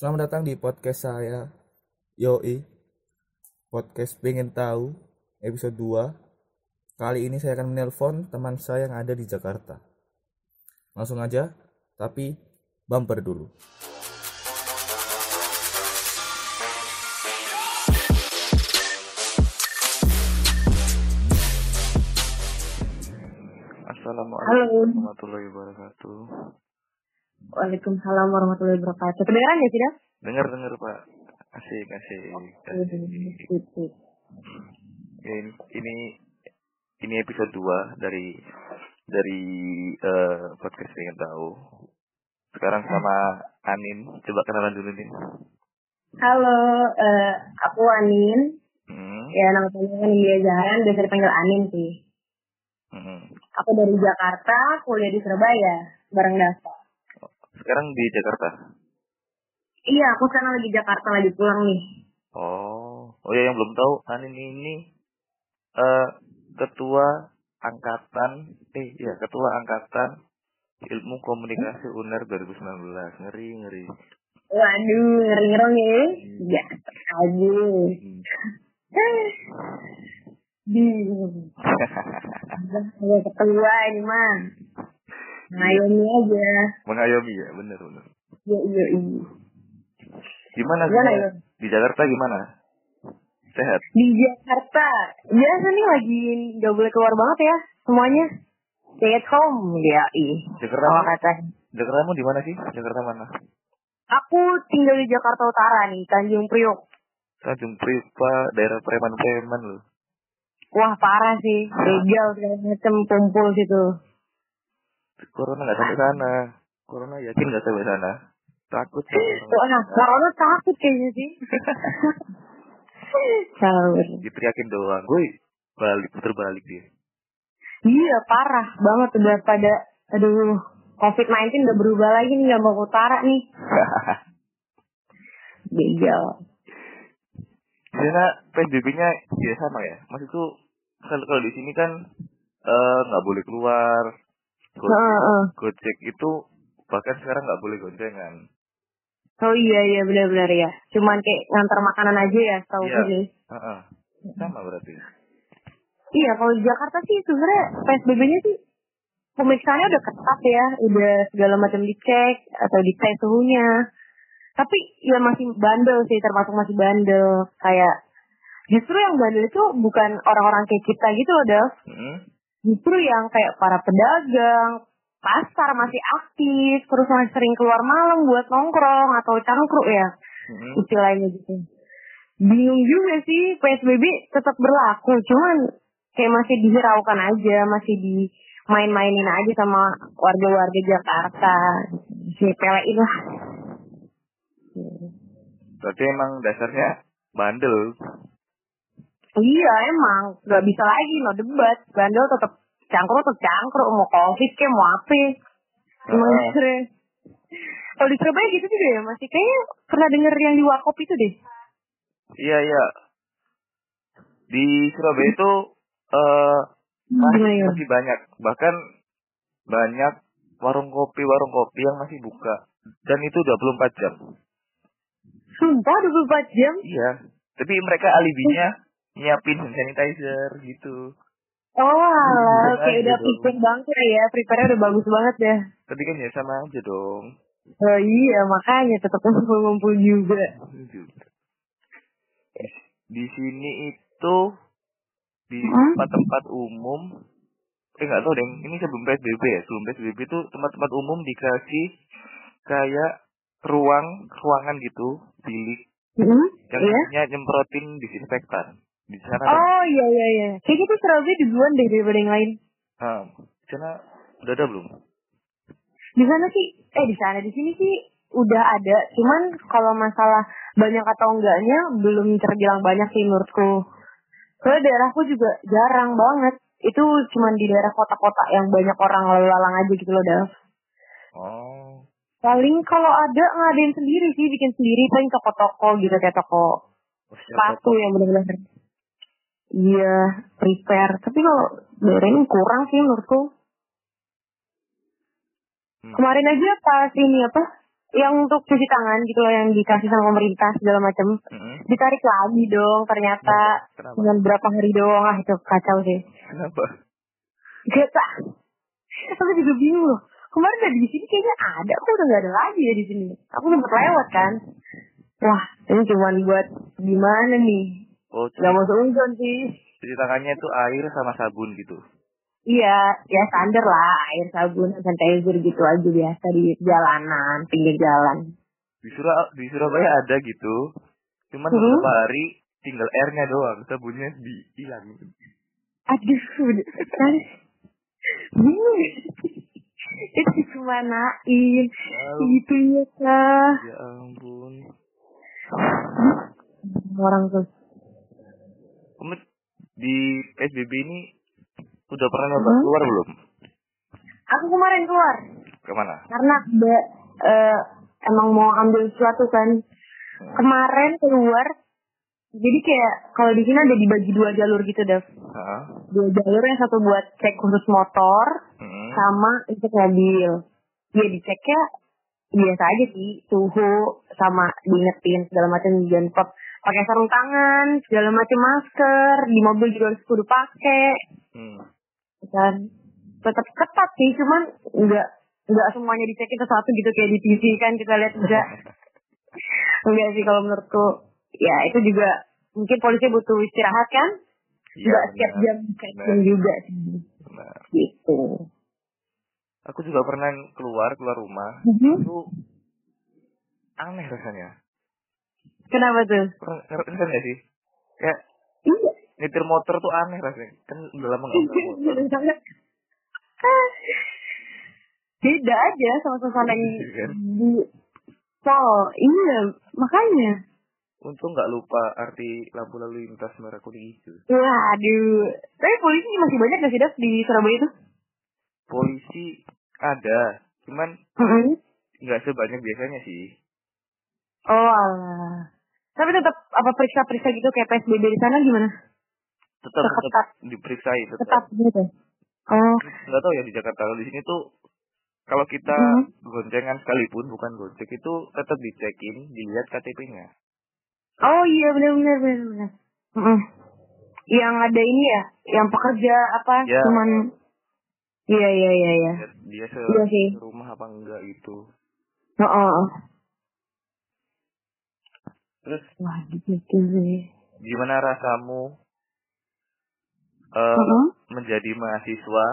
Selamat datang di podcast saya Yoi. Podcast pengen tahu episode 2 Kali ini saya akan menelpon teman saya yang ada di Jakarta. Langsung aja Tapi bumper dulu. Assalamualaikum warahmatullahi wabarakatuh. Waalaikumsalam warahmatullahi wabarakatuh. Kedengeran ya sih, Dengar dengar Pak. Asik asik. asik. Ini, ini ini episode 2 dari dari uh, podcast ingin tahu. Sekarang sama Anin. Coba kenalan dulu nih. Halo, uh, aku Anin. Hmm. Ya nama panggilan dia Jaran, biasa dipanggil Anin sih. Hmm. Aku dari Jakarta, kuliah di Surabaya, bareng Dava. Sekarang di Jakarta? Iya, aku sekarang lagi Jakarta, lagi pulang nih. Oh, oh ya yang belum tahu, Anin ini uh, ketua angkatan, eh ya ketua angkatan ilmu komunikasi UNER 2019, ngeri ngeri. Waduh, ngeri ngeri ya. Ya, aja. Hmm. Bingung. Ada ketua ini mah. Mengayomi aja. Mengayomi ya, bener bener. Iya iya iya. Gimana sih? Ya? Di Jakarta gimana? Sehat? Di Jakarta, biasa nih lagi gak boleh keluar banget ya semuanya. Stay at home ya ih. Jakarta oh, kata. Jakarta mu di mana sih? Jakarta mana? Aku tinggal di Jakarta Utara nih, Tanjung Priok. Tanjung Priok, Pak, daerah preman-preman loh. Wah parah sih, legal segala macam kumpul situ. Corona nggak sampai sana. Corona yakin nggak sampai sana. Takut. Wah, nah, corona takut kayaknya sih. Sabar. Diteriakin doang, gue balik terbalik dia. Iya parah banget udah pada aduh COVID-19 udah berubah lagi nih nggak mau utara nih. Begal. Karena PSBB-nya ya sama ya. Maksudku kalau kalau di sini kan eh, nggak uh, boleh keluar. Gojek, uh, uh. Gojek itu bahkan sekarang nggak boleh goncengan. Oh iya iya benar-benar ya. Cuman kayak ngantar makanan aja ya, tahu iya. sih. Uh -uh. Sama berarti. Iya, kalau di Jakarta sih sebenarnya PSBB-nya sih pemeriksaannya udah ketat ya, udah segala macam dicek atau dites suhunya. Tapi ya masih bandel sih, termasuk masih bandel. Kayak justru yang bandel itu bukan orang-orang kayak kita gitu loh, Dev. Hmm. Justru yang kayak para pedagang, pasar masih aktif, terus masih sering keluar malam buat nongkrong atau cangkruk ya, hmm. istilahnya gitu. Bingung juga sih, PSBB tetap berlaku, cuman kayak masih dihiraukan aja, masih di main-mainin aja sama warga-warga Jakarta. Si pelein lah. Berarti emang dasarnya bandel. Iya emang. Nggak bisa lagi no debat. Bandel tetap cangkruk tetap cangkruk. Mau covid ke mau apa? Emang uh. kalau di Surabaya gitu juga ya masih kayaknya pernah denger yang di Wakop itu deh. Iya iya. Di Surabaya itu uh, masih, masih banyak. Bahkan banyak warung kopi warung kopi yang masih buka. Dan itu 24 jam. Sumpah 24 jam? Iya. Tapi mereka alibinya nyiapin sanitizer gitu. Oh alah, kayak udah prepare banget ya, prepare udah bagus banget ya. Tapi kan ya sama aja dong. Oh iya, makanya tetap ngumpul-ngumpul juga. Di sini itu di tempat-tempat umum eh nggak tahu deh ini sebelum psbb ya sebelum psbb itu tempat-tempat umum dikasih kayak ruang ruangan gitu bilik mm-hmm. yang yeah. nyemprotin disinfektan di sana oh iya iya iya. Kayaknya tuh Surabaya duluan deh daripada yang lain. Ah di sana udah ada belum? Di sana sih eh di sana di sini sih udah ada. Cuman kalau masalah banyak atau enggaknya belum terbilang banyak sih menurutku. Soalnya daerahku juga jarang banget. Itu cuman di daerah kota-kota yang banyak orang lalu lalang aja gitu loh Dav. Oh. Paling kalau ada ngadain sendiri sih, bikin sendiri. Paling toko-toko gitu kayak toko oh, sepatu yang benar-benar iya prepare. Tapi kalau daerah kurang sih menurutku. Hmm. Kemarin aja pas ini apa yang untuk cuci tangan gitu loh yang dikasih sama pemerintah segala macam Mm-mm. ditarik lagi dong ternyata Kenapa? dengan berapa hari doang ah itu kacau sih Kenapa? gak tau aku juga bingung loh kemarin dari di sini kayaknya ada kok udah gak ada lagi ya di sini aku sempat lewat kan wah ini cuman buat gimana nih Oh, nggak mau seuzon sih cuci tangannya itu air sama sabun gitu. iya ya standar lah air sabun sanitizer gitu aja biasa di jalanan pinggir jalan Di Surab di Surabaya ada gitu. Cuman Hmm. beberapa hari tinggal airnya doang, sabunnya dihilang. aduh kan itu kemanain Wow, gitu ya kah ya ampun. orang tuh di PSBB ini udah pernah nyoba Hmm? keluar belum? aku kemarin keluar Ke mana? karena ada eh, emang mau ambil sesuatu kan kemarin keluar jadi kayak kalau di sini ada dibagi dua jalur gitu Dev Heeh. dua jalur yang satu buat cek khusus motor Mm-mm. sama untuk mobil ya diceknya biasa aja sih suhu sama diingetin segala macam jangan lupa pakai sarung tangan segala macam masker di mobil juga harus kudu pakai Hmm. kan tetap ketat sih cuman nggak nggak semuanya dicekin satu gitu kayak di TV kan kita lihat enggak enggak sih kalau menurutku ya itu juga mungkin polisi butuh istirahat kan Iya, nggak setiap benar. jam checking juga sih gitu Aku juga pernah keluar keluar rumah. Mhm. Itu aneh rasanya. Kenapa tuh ngerti nggak sih? Kayak iya nyetir motor tuh aneh rasanya. Kan udah lama nggak bawa motor. beda aja sama suasana yang Iya kan? di tol iya makanya Untung nggak lupa arti lampu lalu lintas merah kuning hijau. waduh tapi polisi masih banyak gak sih Dev, di Surabaya itu Polisi ada, cuman Mhm. nggak sebanyak biasanya sih. oh alah tapi tetap apa periksa-periksa gitu kayak PSBB di sana gimana Tetap tetap diperiksai tetap tetap. gitu oh Nggak tahu ya di Jakarta kalau di sini tuh kalau kita Mhm. goncengan sekalipun bukan gonceng itu tetap dicekin, dilihat KTP-nya. oh iya benar benar benar benar Mhm. yang ada ini ya yang pekerja apa Ya. cuman iya iya iya iya dia se Iya sih. rumah apa enggak gitu. oh, oh, oh. Terus? Wah gitu sih gimana rasamu Mhm. menjadi mahasiswa?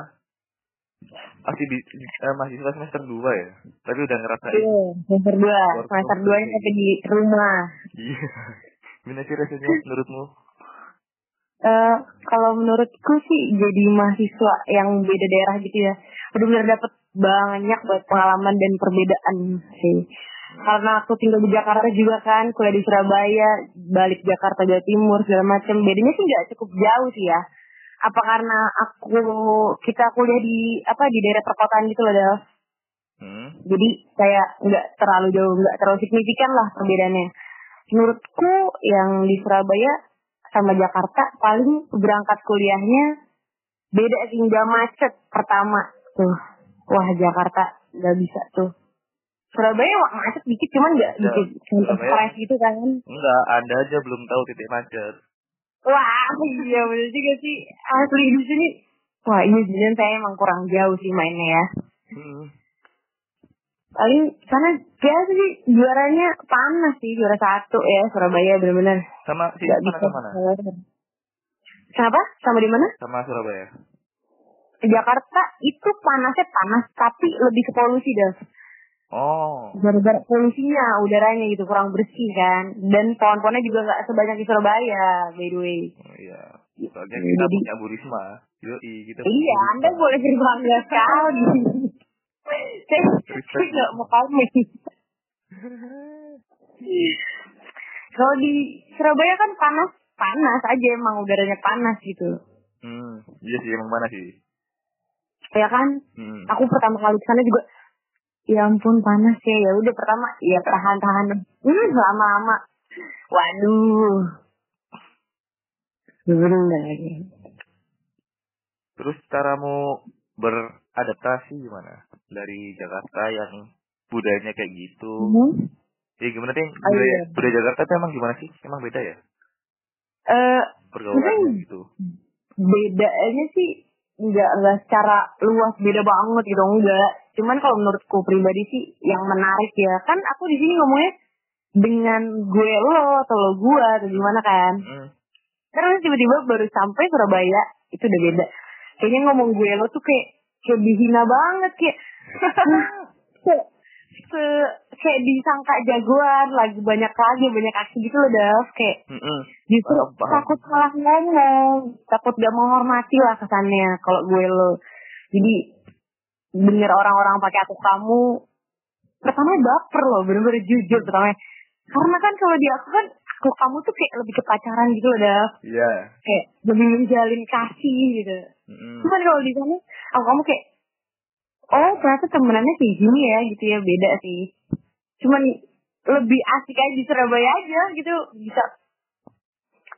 Masih di eh, mahasiswa semester 2 ya? Tapi udah ngerasain Iya, semester dua, Work semester from dua home. tapi di rumah. iya. Gimana sih rasanya menurutmu? Eh, kalau menurutku sih jadi mahasiswa yang beda daerah gitu ya, benar-benar dapat banyak buat pengalaman dan perbedaan sih. Karena aku tinggal di Jakarta juga kan, kuliah di Surabaya, balik Jakarta Jawa Timur segala macam. Bedanya sih nggak cukup jauh sih ya. Apa karena aku kita kuliah di apa di daerah perkotaan gitu loh, Del. hmm? Jadi kayak nggak terlalu jauh, nggak terlalu signifikan lah perbedaannya. Menurutku yang di Surabaya sama Jakarta paling berangkat kuliahnya beda sih nggak macet pertama tuh. Wah Jakarta nggak bisa tuh. Surabaya macet dikit cuman nggak Ya, dikit stres gitu kan. enggak anda aja belum tahu titik macet Wah iya bener juga sih asli di sini. Wah ini sebenarnya saya emang kurang jauh sih mainnya ya. hmm. paling sana biasa sih juaranya panas sih juara satu ya Surabaya benar-benar sama sih nggak mana sama mana Kenapa? Sama di mana? sama Surabaya Jakarta itu panasnya panas tapi lebih ke polusi dah. Oh Gara-gara polusinya udaranya gitu kurang bersih kan. Dan pohon-pohonnya juga nggak sebanyak di Surabaya by the way. Oh, iya soalnya kita Jadi- punya Bu Risma yoi kita punya Iya. Anda boleh berbangga sekali. Saya nggak mau komen. Kalau di Surabaya kan panas, panas aja emang udaranya panas gitu. hmm iya sih emang mana sih Ya kan? hmm. Aku pertama kali ke sana juga ya ampun panas ya. Ya udah pertama ya tahan-tahan. Hmm, lama-lama. Waduh. Bener lagi. Terus caramu beradaptasi gimana dari Jakarta yang budayanya kayak gitu. Hmm. Ya gimana sih? Oh, Budaya, iya. budaya Jakarta tuh emang gimana sih? Emang beda ya? Eh, Pergaulannya Mungkin- gitu. bedanya sih nggak nggak secara luas beda banget gitu enggak cuman kalau menurutku pribadi sih yang menarik ya kan aku di sini ngomongnya dengan gue lo atau lo gue atau gimana kan Hmm. terus tiba-tiba baru sampai Surabaya itu udah beda kayaknya ngomong gue lo tuh kayak kayak dihina banget kayak kayak se kayak disangka jagoan lagi banyak lagi banyak aksi gitu loh Dav kayak Mm-mm. justru Paham, paham. takut salah ngomong takut gak menghormati lah kesannya kalau gue lo jadi denger orang-orang pakai aku kamu pertama baper loh bener-bener jujur pertama karena kan kalau di aku kan aku kamu tuh kayak lebih ke pacaran gitu loh Dav. Iya. kayak lebih menjalin kasih gitu. Mm-mm. cuman kalau di sana aku kamu kayak oh ternyata temenannya kayak gini ya gitu ya beda sih. Cuman lebih asik aja di Surabaya aja gitu bisa.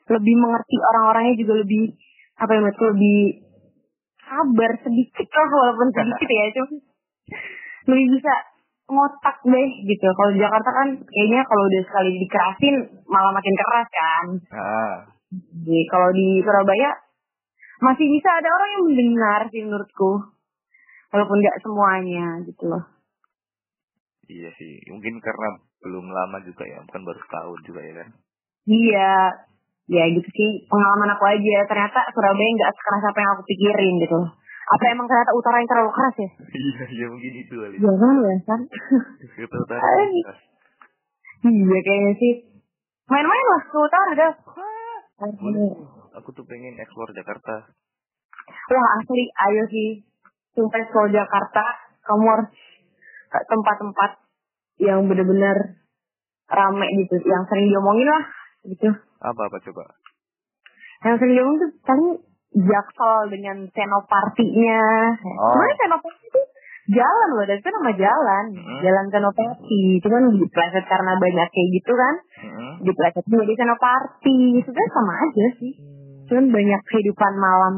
Lebih mengerti orang-orangnya juga lebih apa ya maksudku lebih sabar sedikit lah walaupun sedikit ya cuma lebih bisa ngotak deh gitu kalau Jakarta kan kayaknya kalau udah sekali dikerasin malah makin keras kan Ah. jadi kalau di Surabaya masih bisa ada orang yang mendengar sih menurutku. Walaupun nggak semuanya gitu loh. Iya sih. Mungkin karena belum lama juga ya, bukan baru setahun juga ya kan. Iya, ya gitu sih pengalaman aku aja. Ternyata Surabaya nggak sekeras apa yang aku pikirin gitu. Apa emang ternyata utara yang terlalu keras ya? Iya, iya mungkin itu kali. Ya kan? Utara. Ay. iya kayaknya sih. Main-main lah ke utara dah. Aku tuh pengen explore Jakarta. Wah asli, ayo sih. Sumpah kalau Jakarta, kamu harus ke tempat-tempat yang bener-bener rame gitu. Yang sering diomongin lah, gitu. Apa apa coba? Yang sering tuh paling Jaksel dengan Senopartinya. Oh. Sebenarnya Senopati itu jalan loh, dan itu nama jalan. Hmm. Jalan Senopati. Cuman dipleset karena banyak kayak gitu kan. Mm-mm. Dipleset menjadi Senoparti. Sebenarnya sama aja sih. Cuman banyak kehidupan malam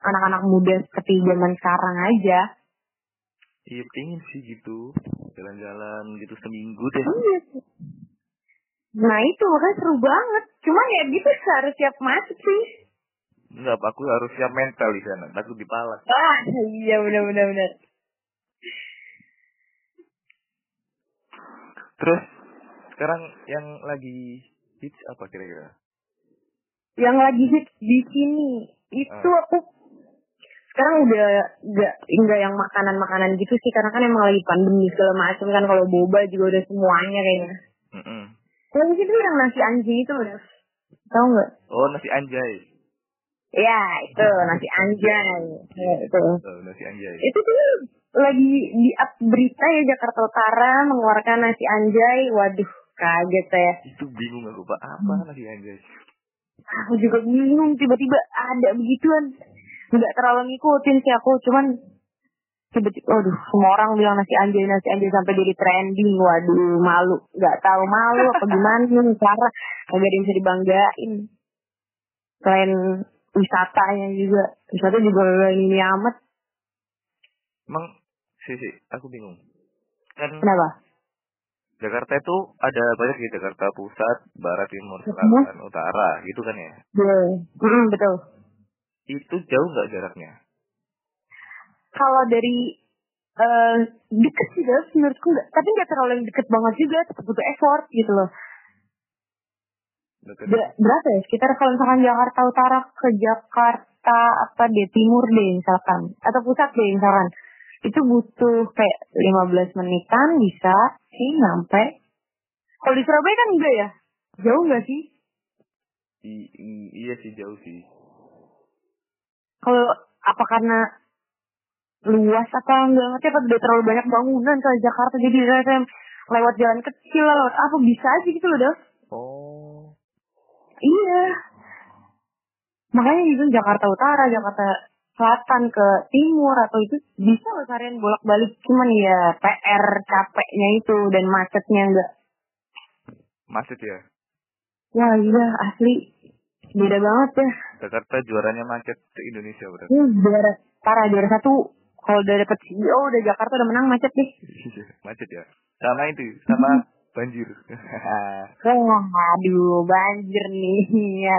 anak-anak muda seperti zaman sekarang aja. Iya pengen sih gitu. Jalan-jalan gitu seminggu deh. Iya. Nah itu makanya seru banget. Cuman ya gitu harus siap masuk sih. Enggak, aku harus siap mental di sana. Takut dipalak. Ah iya benar-benar benar. Terus sekarang yang lagi hits apa kira-kira? Yang lagi hit di sini itu Ah. aku sekarang udah nggak nggak yang makanan-makanan gitu sih karena kan emang lagi pandemi segala macam kan kalau boba juga udah semuanya kayaknya. Mm-mm. Yang itu yang nasi anjing itu udah tahu nggak? Oh nasi anjay. Ya itu nasi anjay. Ya, itu. Oh, nasi anjay. itu tuh lagi di up berita ya Jakarta Utara mengeluarkan nasi anjay waduh kaget saya Itu bingung aku pak. Apa nasi anjay? aku juga bingung tiba-tiba ada begituan nggak terlalu ngikutin sih aku cuman tiba-tiba waduh semua orang bilang nasi anjay nasi anjay sampai jadi trending. Waduh malu. Nggak tahu malu apa gimana cara. Ada yang bisa dibanggain. Selain wisatanya juga. Wisata juga ini amat. Emang sih sih, aku bingung. Kan kenapa? Jakarta itu ada banyak di Jakarta Pusat, Barat, Timur, Mhm. Selatan, Utara, gitu kan ya? betul. Mm, betul. Itu jauh nggak jaraknya? Kalau dari eh deket sih guys menurutku nggak. Tapi nggak terlalu yang deket banget juga tetap butuh effort gitu loh. Ber- berapa ya? Sekitar kalau misalkan Jakarta Utara ke Jakarta apa deh timur deh misalkan. Atau pusat deh misalkan. Itu butuh kayak 15 menitan bisa sih nyampe. Kalau di Surabaya kan enggak ya? Jauh nggak sih? I- i- iya sih jauh sih. kalau apa karena luas apa enggak. Ngerti apa udah terlalu banyak bangunan ke Jakarta jadi rasanya lewat jalan kecil lah, lewat apa bisa aja gitu loh Dav Oh. iya. Makanya itu Jakarta Utara Jakarta Selatan ke timur atau itu bisa loh seharian bolak balik cuman ya PR capeknya itu dan macetnya enggak. Macet ya? ya iya asli. Beda banget ya. Jakarta juaranya macet Indonesia berarti. ini juara. Parah juara satu kalau udah dapet CEO udah Jakarta udah menang macet deh macet ya. sama itu sama banjir Wah, aduh, banjir nih. Ya.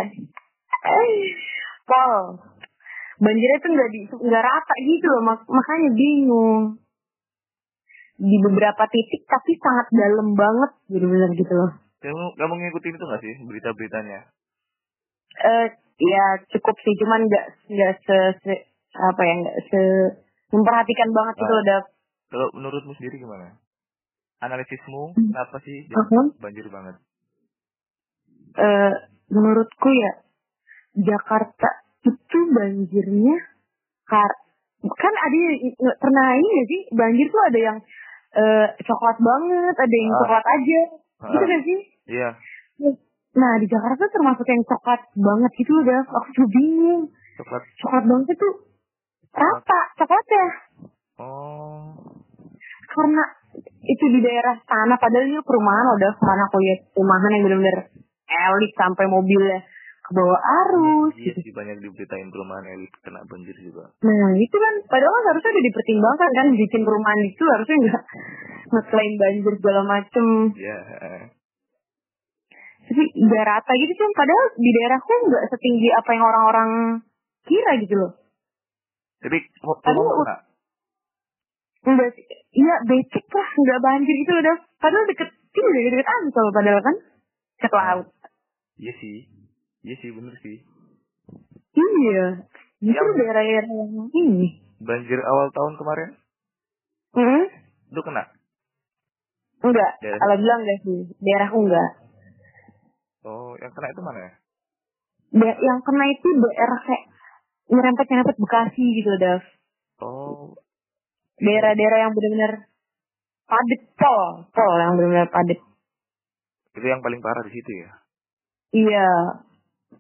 Pol, banjirnya tuh nggak di nggak rata gitu loh, mak- makanya bingung. Di beberapa titik tapi sangat dalam banget, bener-bener gitu loh. kamu kamu ngikutin itu nggak sih berita-beritanya Eh, ya cukup sih, cuman nggak nggak se, se- apa ya nggak se memperhatikan banget gitu loh, Dav. kalau menurutmu sendiri gimana analisismu Hmm. kenapa sih Mhm. banjir banget Eh, menurutku ya Jakarta itu banjirnya kar kan ada yang pernah ini nggak sih banjir tuh ada yang eh, coklat banget ada yang Ah. coklat aja Ah. gitu kan sih iya nah di Jakarta termasuk yang coklat banget gitu udah aku tuh bingung coklat coklat banget itu rata coklatnya oh. Karena itu di daerah sana padahal ini perumahan udah ke mana aku lihat perumahan yang benar-benar elit sampai mobilnya ke bawah arus iya gitu. sih banyak diberitain perumahan elit kena banjir juga. Nah itu kan. Padahal kan harusnya udah dipertimbangkan kan bikin perumahan itu harusnya nggak ngeklaim banjir segala macem. Ya tapi nggak rata gitu sih padahal di daerahku nggak setinggi apa yang orang-orang kira gitu loh tapi mau Tapi mau u- nggak enggak sih. Iya becek lah. Nggak banjir gitu udah. Padahal deket ini udah deket Ancol padahal kan. Ke laut. Iya sih. Iya sih bener sih. Iya. Justru Yang- daerah-daerah yang ini. Banjir awal tahun kemarin? Hmm? itu kena? Enggak. Daerah- kalau bilang enggak sih. Daerahku enggak oh yang kena itu mana? Ya Da- yang kena itu daerah kayak nyerempet nyerempet Bekasi gitu Dav oh. Daerah-daerah yang benar-benar padat pol pol yang benar-benar padat. Itu yang paling parah di situ ya? Iya.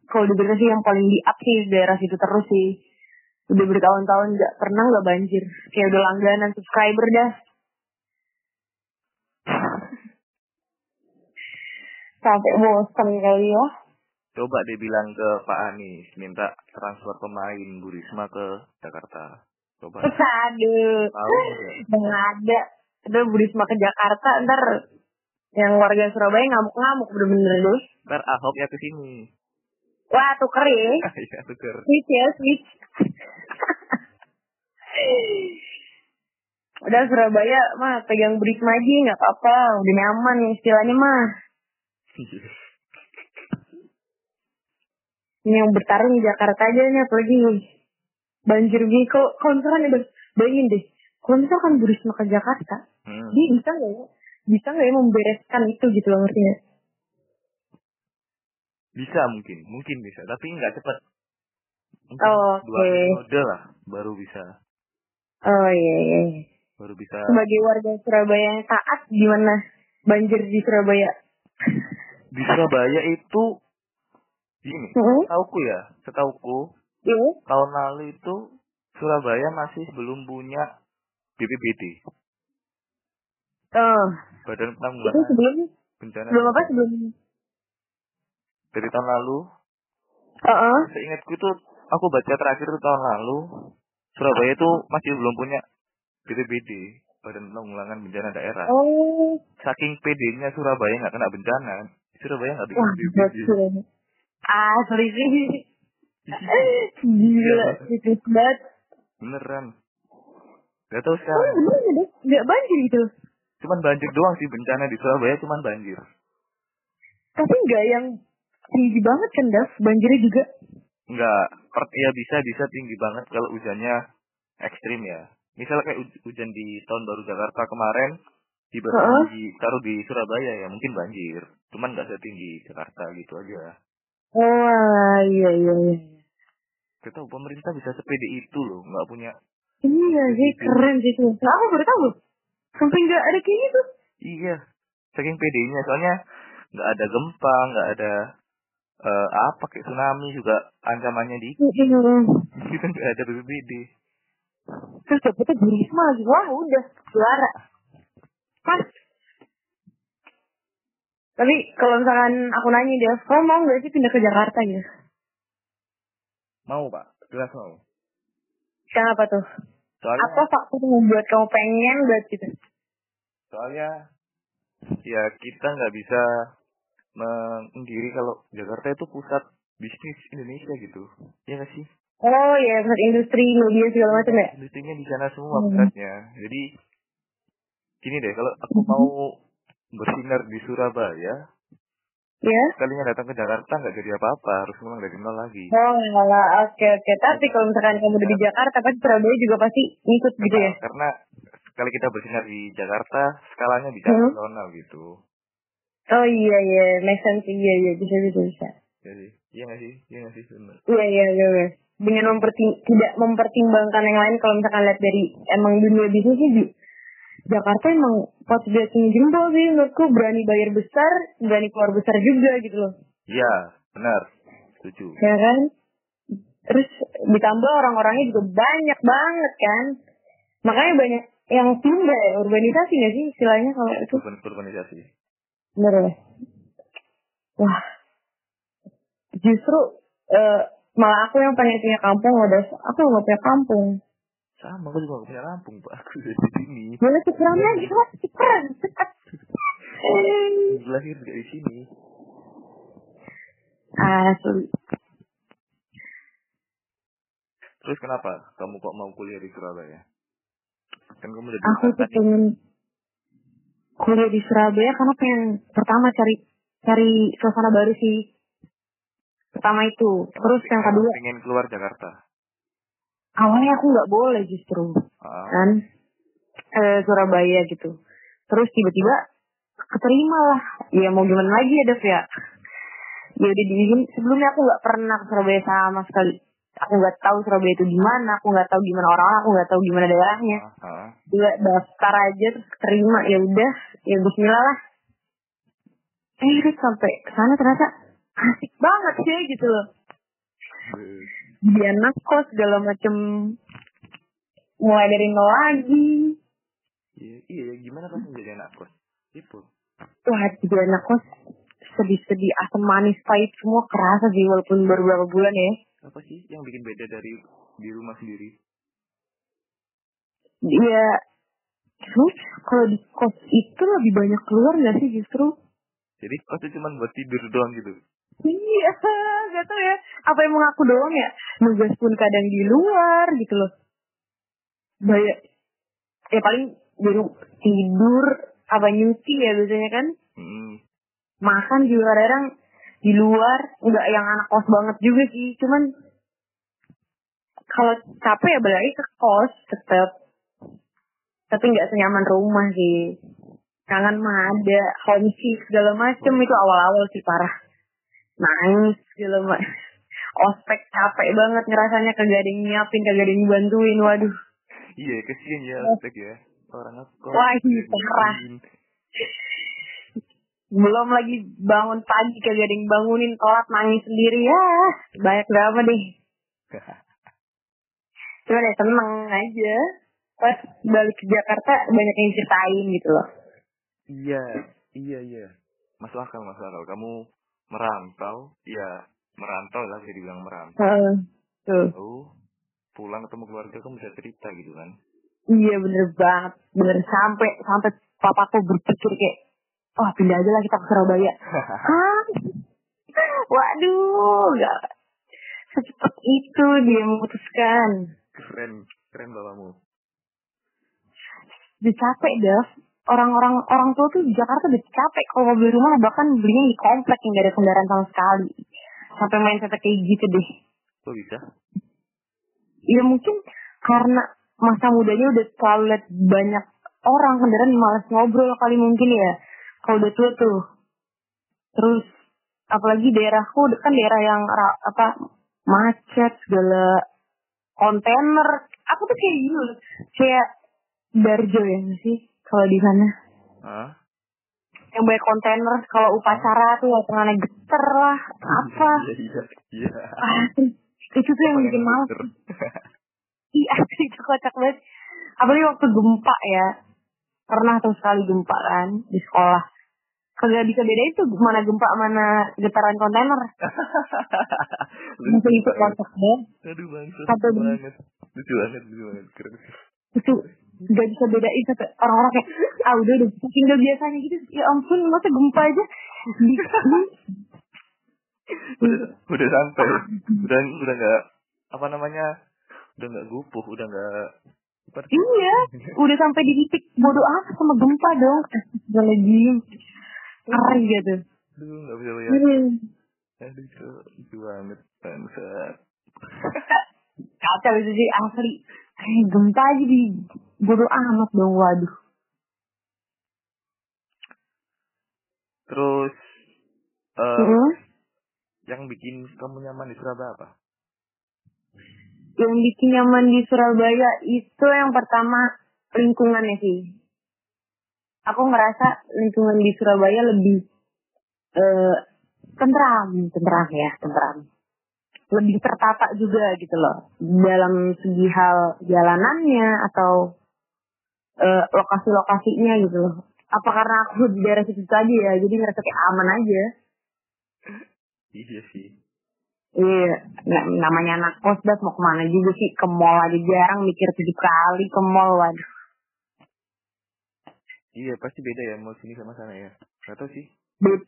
Kalau di sih yang paling di up sih daerah situ terus sih. Udah bertahun-tahun nggak pernah nggak banjir. Kayak udah langganan subscriber dah. Sampai bosan kali ya coba dia bilang ke Pak Anies minta transfer pemain Bu Risma ke Jakarta. Coba. Aduh. Tahu nggak? yang ada. Udah Burisma ke Jakarta ntar yang warga Surabaya ngamuk-ngamuk bener-bener deh. Ntar Ahok ya ke sini. Wah tuker ya. Ya tuker. Switch ya switch. Udah Surabaya mah pegang Burisma aja nggak apa-apa. Udah nyaman istilahnya mah ini yang bertarung di Jakarta aja nih apalagi banjir gini kok kalau misalkan ya bayangin deh kalau misalkan Burisma ke Jakarta hmm. dia bisa nggak ya bisa nggak ya membereskan itu gitu loh ngerti nggak? bisa mungkin mungkin bisa tapi nggak cepat mungkin Oh, dua oke. periode lah baru bisa oh iya iya iya. baru bisa sebagai warga Surabaya yang taat gimana banjir di Surabaya di Surabaya itu gini Heeh. setauku ya setauku Iya. tahun lalu itu Surabaya masih belum punya BPBD Oh, Badan itu Penanggulangan sebelum Bencana sebelum apa? Sebelum? dari tahun lalu. Heeh. seingatku itu aku baca terakhir itu tahun lalu Surabaya itu masih belum punya BPBD Badan Penanggulangan Bencana Daerah. Oh, saking PD-nya Surabaya nggak kena bencana Surabaya nggak bikin BPBD Ah, sorry sih. Gila, itu banget. beneran Gak tahu Oh, sekarang bener ya, deh. Nggak banjir gitu. cuman banjir doang sih bencana di Surabaya cuman banjir Tapi nggak yang tinggi banget kan, Dav? Banjirnya juga. nggak ya bisa bisa tinggi banget kalau hujannya ekstrim ya misal kayak huj- hujan di tahun baru Jakarta kemarin Heeh. di taruh di Surabaya ya mungkin banjir cuman nggak setinggi Jakarta gitu aja Oh, iya, iya, iya. kita tahu pemerintah bisa sepede itu loh nggak punya Iya sih, keren sih tuh. Nah, aku baru tahu. Sampai nggak ada kayak gitu. iya saking pedenya soalnya nggak ada gempa nggak ada eh, apa kayak tsunami juga ancamannya di kita nggak ada BPBD Terus dapetnya di Risma lagi. Wah, udah. Juara. Pas. Tapi kalau misalkan aku nanya dia, kamu mau nggak sih pindah ke Jakarta ya? mau pak jelas mau Kenapa tuh? soalnya Apa faktor yang membuat kamu pengen banget gitu? soalnya ya kita nggak bisa mengkiri kalau Jakarta itu pusat bisnis Indonesia gitu ya nggak sih Oh ya, pusat industri, media segala macam ya? industrinya di sana semua Hmm. pusatnya jadi gini deh kalau aku mau bersinar di Surabaya Ya? kalinya datang ke Jakarta nggak jadi apa-apa harus mulai dari nol lagi Oh enggak, oke oke. Tapi kalau misalkan kamu udah di Jakarta, pasti Surabaya juga pasti ngikut gitu ya? karena sekali kita bersinar di Jakarta skalanya bisa Hmm. nasional gitu Oh iya iya, make sense iya iya bisa bisa bisa. jadi iya nggak sih iya nggak sih benar Iya iya iya. iya. Dengan memperting tidak mempertimbangkan yang lain kalau misalkan lihat dari emang dunia bisnis sih Jakarta emang patut diacungi jempol sih menurutku berani bayar besar, berani keluar besar juga gitu loh. iya benar setuju Ya kan? Terus ditambah orang-orangnya juga banyak banget kan. Makanya banyak yang pindah ya, urbanisasi nggak sih istilahnya kalau itu Urban urbanisasi bener ya. Wah, justru eh, malah aku yang pengen punya kampung udah aku nggak punya kampung. Sama aku juga nggak punya kampung pak aku dari sini Boleh sekeramnya gitu keren. lahir dari sini Asli. terus kenapa kamu kok mau kuliah di Surabaya kan kamu udah Aku tuh pengen kuliah di Surabaya karena pengen pertama cari cari suasana baru sih. Pertama itu. Terus yang kedua, pengen keluar Jakarta awalnya aku nggak boleh justru ah, kan eh, Surabaya gitu. Terus tiba-tiba keterima lah. Ya mau gimana lagi ya Dev ya. Ya udah diizin. Sebelumnya aku nggak pernah ke Surabaya sama sekali. Aku nggak tahu Surabaya itu gimana. Aku nggak tahu gimana orang. Aku nggak tahu gimana daerahnya. ah, ah. Juga daftar aja terus terima ya udah. Ya Bismillah lah. Eh sampai ke sana ternyata asik banget sih gitu loh. Jadi anak kos segala macem mulai dari nol lagi. iya iya gimana pas menjadi anak kos itu Wah, jadi anak kos sedih-sedih asam manis pahit semua kerasa sih walaupun baru beberapa bulan ya. apa sih yang bikin beda dari di rumah sendiri Dia terus kalau di kos itu lebih banyak keluar nggak sih justru? jadi kos itu cuma buat tidur doang gitu Iya, gak tau ya. Apa emang aku doang ya? Nugas pun kadang di luar gitu loh. Banyak. Ya paling di ru- tidur, apa nyuci ya biasanya kan. hmm. Makan juga kadang di luar. Nggak yang anak kos banget juga sih. Cuman kalau capek ya balik ke kos tetap. Tapi nggak senyaman rumah sih. Kangen mah ada, homesick segala macem itu awal-awal sih parah nangis gitu mah ospek capek banget ngerasanya kagak ada yang nyiapin kagak ada yang bantuin waduh. Iya kesian ya aspek ya. Orang kos Wah, iya, parah. belum lagi bangun pagi kagak ada yang bangunin telat nangis sendiri ya. Banyak drama deh. Cuman ya seneng aja. Pas balik ke Jakarta banyak yang ceritain gitu loh. Iya iya iya. Masuk akal masuk akal. Kamu merantau ya merantau lah bisa dibilang merantau Heeh. tuh Tahu, pulang ketemu keluarga kamu bisa cerita gitu kan Iya bener banget, bener sampai sampai papaku berpikir kayak, wah pindah aja lah kita ke Surabaya. Hah? Waduh, nggak secepat itu dia memutuskan. keren keren bapakmu Udah capek Dev. Orang-orang orang tua tuh di Jakarta udah capek kalau mau beli rumah bahkan belinya di komplek yang gak ada kendaraan sama sekali. Sampai main kayak gitu deh. kok bisa Ya mungkin karena masa mudanya udah lihat banyak orang kendaraan malas ngobrol kali mungkin ya. Kalau udah tua tuh. Terus apalagi daerahku kan daerah yang apa macet segala kontainer. Aku tuh kayak loh. Kayak Darjo ya sih kalau di sana. Hah? Yang banyak kontainer kalau upacara tuh lapangannya geter lah apa. iya iya itu tuh yang bikin. Bener. Iya, itu kocak banget. Apalagi waktu gempa ya. Pernah tuh sekali gempa kan di sekolah. Kagak bisa bedain tuh mana gempa mana getaran kontainer. Masa itu kocak banget. aduh bangsa Sampai banget lucu banget lucu banget keren Itu gak bisa bedain sampai orang-orang kayak ah udah udah saking gak biasanya gitu. Ya ampun masa gempa aja. Udah udah sampai. Udah udah nggak apa namanya udah nggak gupuh udah nggak seperti iya udah sampai di titik bodoh apa sama gempa dong. Astagfirullahaladzim. Ngeri gitu. Aduh nggak bisa bayangin aduh itu lucu banget bangsat. Kacau itu sih asli. Kayak gempa aja di bodoh amat dong waduh terus eh Terus yang bikin kamu nyaman di Surabaya apa yang bikin nyaman di Surabaya itu yang pertama lingkungannya sih. Aku ngerasa lingkungan di Surabaya lebih eh tentram, tentram ya, tentram. Lebih tertata juga gitu loh. Dalam segi hal jalanannya atau eh, lokasi-lokasinya gitu loh. Apa karena aku di daerah situ tadi ya, jadi ngerasa kayak aman aja. iya sih Iya, na- namanya anak kos dah mau ke mana juga sih ke mall aja jarang mikir tujuh kali ke mall waduh. iya pasti beda ya mau sini sama sana ya nggak tahu sih Bet,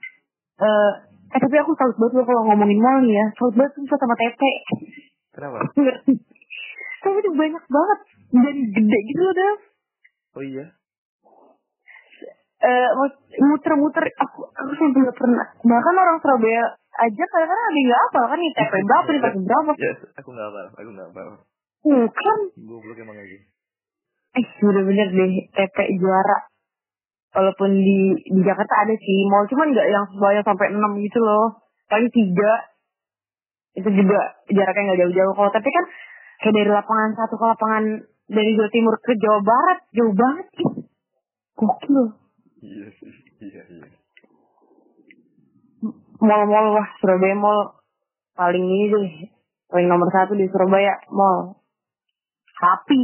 eh, eh tapi aku salut banget loh kalau ngomongin mall nih ya, salut banget sumpah sama TP. kenapa? Tapi itu banyak banget dan gede gitu loh Dev. Oh iya Eh, mus- muter-muter aku aku sampai gak pernah. Bahkan orang Surabaya aja kadang-kadang ada yang gak apa kan nih TP berapa nih TP berapa. ya aku nggak apa aku nggak apa Bukan. goblok emang aja Eh, bener-bener deh TP juara. Walaupun di di Jakarta ada sih mall, cuman nggak yang banyak sampai 6 gitu loh. Paling tiga. Itu juga jaraknya nggak jauh-jauh. Kalau tapi kan kayak dari lapangan satu ke lapangan dari Jawa Timur ke Jawa Barat jauh banget ih. Gokil. iya sih iya iya Mall-mall wah Surabaya mall paling ini deh. Paling nomor satu di Surabaya mall. Happy.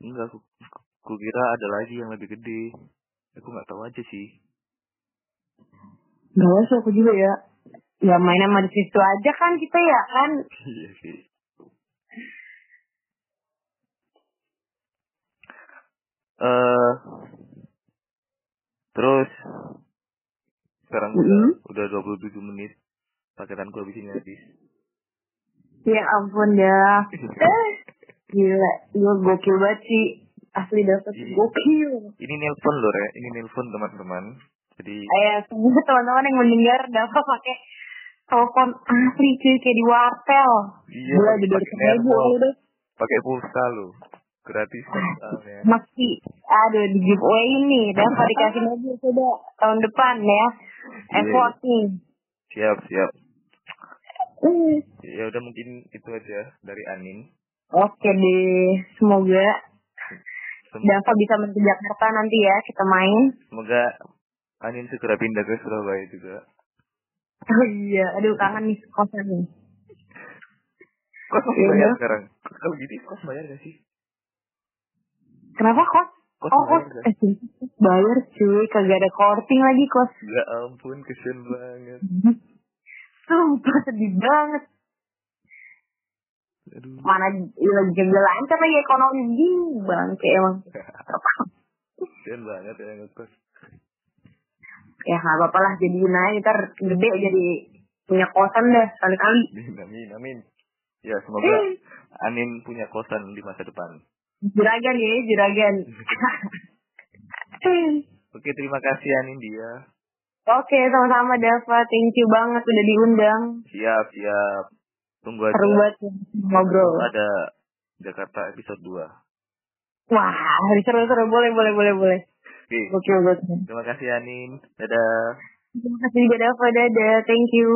enggak aku aku kira ada lagi yang lebih gede aku nggak tahu aja sih Gak sih aku juga ya. Ya main sama di situ aja kan kita ya kan. iya sih eh terus sekarang udah Mm-mm. udah 27 menit paketanku habis ini habis Ya ampun dah. Gila, gue gokil banget sih. Asli dapet Iya. gokil. ini nelpon loh ya ini nelpon teman-teman jadi Eh, semua teman-teman yang mendengar dapat pakai telepon asli cuy kayak di wartel. iya Gila, pakai pakai nelpon pulsa loh gratis kan soalnya Masih ada di giveaway ini. Dapat dikasih mobil coba tahun depan ya. Iya. Effort nih. siap siap Hmm. ya udah mungkin itu aja dari Anin Oke deh, semoga Sem- Dava bisa ke Jakarta nanti ya kita main. semoga Anin segera pindah ke Surabaya juga Oh iya, aduh kangen nih kosan nih. kos masih Iya. bayar sekarang kalau gitu kos bayar gak sih Kenapa kos? kos Oh bayar kos, gak eh bayar cuy, kagak ada korting lagi kos. ya ampun kesian banget. Sumpah sedih banget. aduh. Mana lagi kagak lancar lagi ekonomi. Gini bangke emang. kesian banget ya ngekos Ya nggak apa-apa lah. Jadi aja. Ntar gede jadi punya kosan dah sekali-kali. amin amin amin. Ya semoga Anin punya kosan di masa depan Juragan ya, juragan. oke terima kasih Anin dia Oke, sama-sama Dava. Thank you banget udah diundang. siap siap tunggu aja Seru banget ya, ngobrol. ada Jakarta episode 2 Wah, seru-seru. Boleh, boleh, boleh, boleh. oke Gokil, gokil. terima kasih Anin dadah Terima kasih juga Dava. Dadah. Thank you.